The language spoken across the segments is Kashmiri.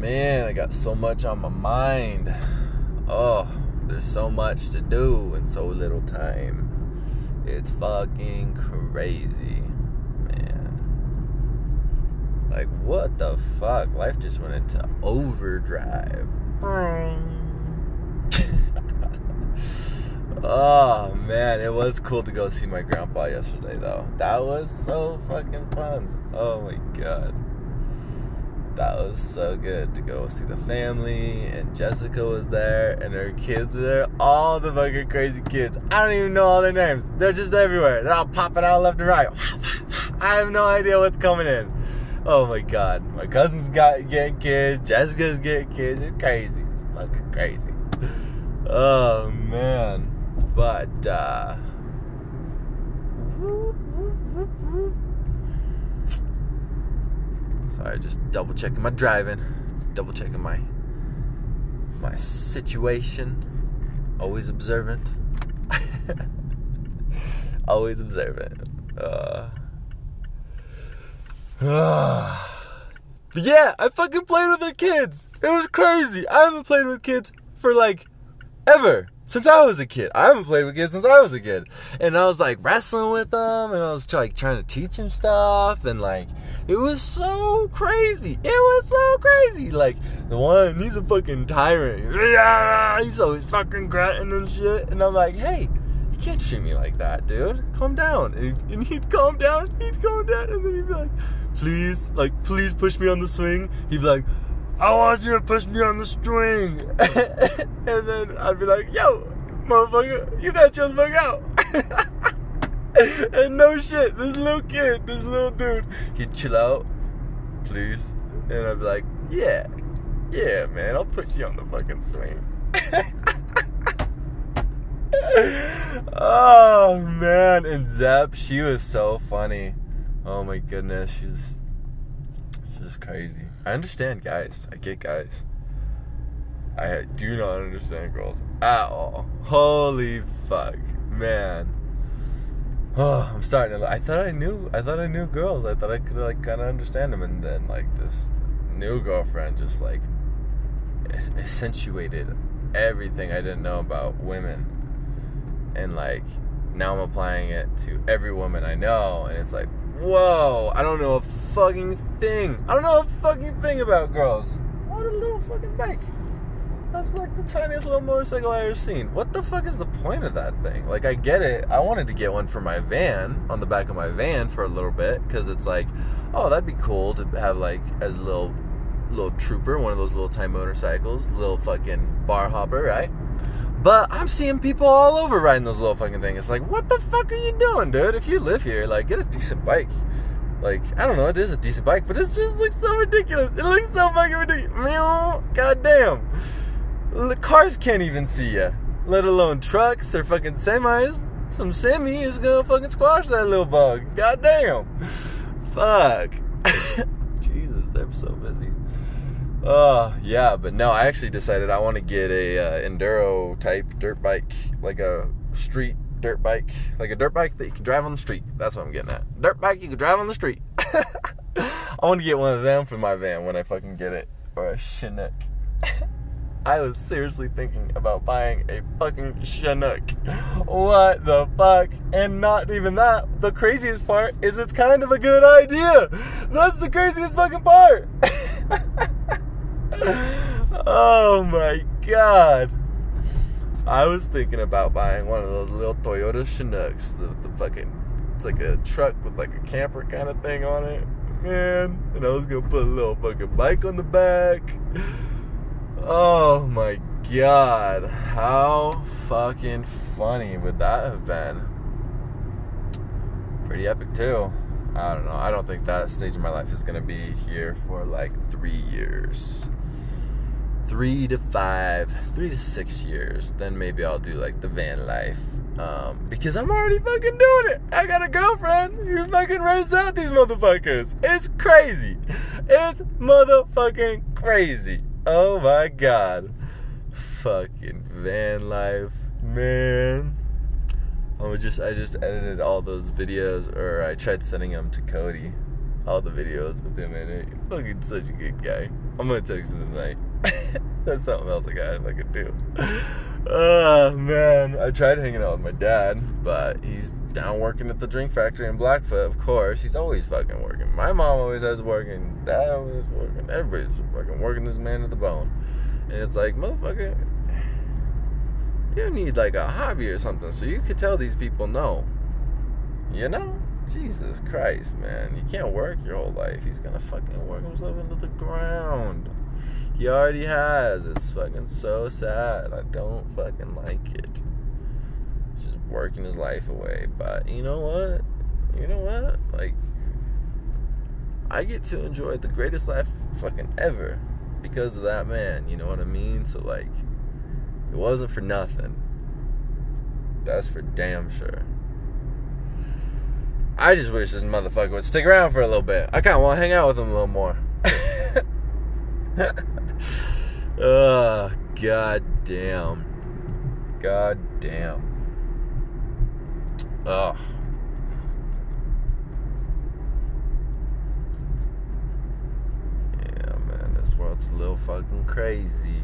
man, I got so much on my mind. Oh, there's so much to do in so little time. It's fucking crazy, man. Like, what the fuck? Life just went into overdrive. oh man, it was cool to go see my grandpa yesterday though. That was so fucking fun. Oh my god. That was so good to go see the family and Jessica was there and her kids were there. All the fucking crazy kids. I don't even know all their names. They're just everywhere. They're all popping out left and right. I have no idea what's coming in. Oh my god. My cousin's got getting kids. Jessica's getting kids. It's crazy. It's fucking crazy. Oh man. But uh Sorry, just double checking my driving, double checking my my situation. Always observant. Always observant. Uh, but yeah, I fucking played with their kids. It was crazy. I haven't played with kids for like ever since I was a kid. I haven't played with kids since I was a kid. And I was like wrestling with them and I was like trying to teach them stuff and like it was so crazy. It was so crazy. Like the one, he's a fucking tyrant. He's always fucking grunting and shit. And I'm like, hey, you can't treat me like that, dude. Calm down. And, and he'd calm down. He'd calm down. And then he'd be like, please, like, please push me on the swing. He'd be like, I want you to push me on the string. and then I'd be like, yo, motherfucker, you gotta chill the fuck out. and no shit, this little kid, this little dude, he'd chill out, please. And I'd be like, yeah, yeah, man, I'll put you on the fucking swing. oh man, and Zep, she was so funny. Oh my goodness, she's she's crazy. I understand guys. I get guys. I do not understand girls at all. Holy fuck, man. Oh, I'm starting to. I thought I knew. I thought I knew girls. I thought I could like kind of understand them, and then like this new girlfriend just like accentuated everything I didn't know about women, and like now I'm applying it to every woman I know, and it's like Whoa, I don't know a fucking thing. I don't know a fucking thing about girls. What a little fucking bike. That's like the tiniest little motorcycle I ever seen. What the fuck is the point of that thing? Like, I get it. I wanted to get one for my van, on the back of my van for a little bit, because it's like, oh, that'd be cool to have, like, as a little, little trooper, one of those little time motorcycles, little fucking bar hopper, right? But I'm seeing people all over riding those little fucking things. It's like, what the fuck are you doing, dude? If you live here, like, get a decent bike. Like, I don't know, it is a decent bike, but it just looks so ridiculous. It looks so fucking ridiculous. God damn. The cars can't even see you, let alone trucks or fucking semis. Some semi is gonna fucking squash that little bug. God damn. Fuck. Jesus, they're so busy. Oh yeah, but no, I actually decided I want to get a uh, enduro type dirt bike, like a street dirt bike, like a dirt bike that you can drive on the street. That's what I'm getting at. Dirt bike you can drive on the street. I want to get one of them for my van when I fucking get it, or a Chinook. I was seriously thinking about buying a fucking Chinook. What the fuck? And not even that. The craziest part is it's kind of a good idea. That's the craziest fucking part. oh my god. I was thinking about buying one of those little Toyota Chinooks. The, the fucking, it's like a truck with like a camper kind of thing on it. Man. And I was gonna put a little fucking bike on the back. Oh my god. How fucking funny would that have been? Pretty epic too. I don't know. I don't think that stage of my life is gonna be here for like three years three to five, three to six years, then maybe I'll do like the van life. Um, because I'm already fucking doing it. I got a girlfriend who fucking raised out these motherfuckers. It's crazy. It's motherfucking crazy. Oh my god. Fucking van life, man. I just I just edited all those videos, or I tried sending them to Cody all the videos with him in it. Fucking such a good guy. I'm gonna text him tonight. That's something else I gotta fucking do. Oh man, I tried hanging out with my dad, but he's down working at the drink factory in Blackfoot. Of course, he's always fucking working. My mom always has working. Dad always working. Everybody's fucking working this man to the bone. And it's like, motherfucker, you need like a hobby or something so you could tell these people no. You know? Jesus Christ, man. You can't work your whole life. He's gonna fucking work himself into the ground. He already has. It's fucking so sad. I don't fucking like it. He's just working his life away. But you know what? You know what? Like, I get to enjoy the greatest life fucking ever because of that man. You know what I mean? So, like, it wasn't for nothing. That's for damn sure. I just wish this motherfucker would stick around for a little bit. I kind of want to hang out with him a little more. oh, god damn. God damn. Ugh. Yeah, man, this world's a little fucking crazy.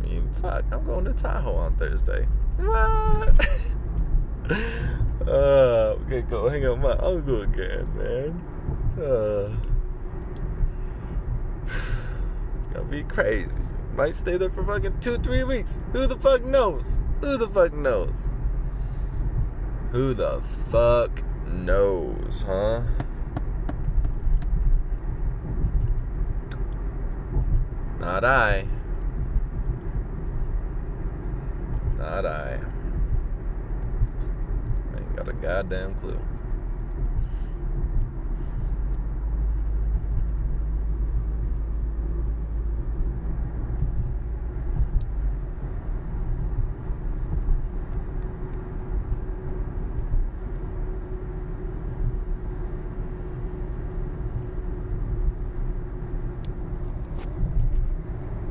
I mean, fuck, I'm going to Tahoe on Thursday. What? uh, I'm gonna go hang out with my uncle again, man. Uh, gonna be crazy. Might stay there for fucking two, three weeks. Who the fuck knows? Who the fuck knows? Who the fuck knows, huh? Not I. Not I. Ain't got a goddamn clue.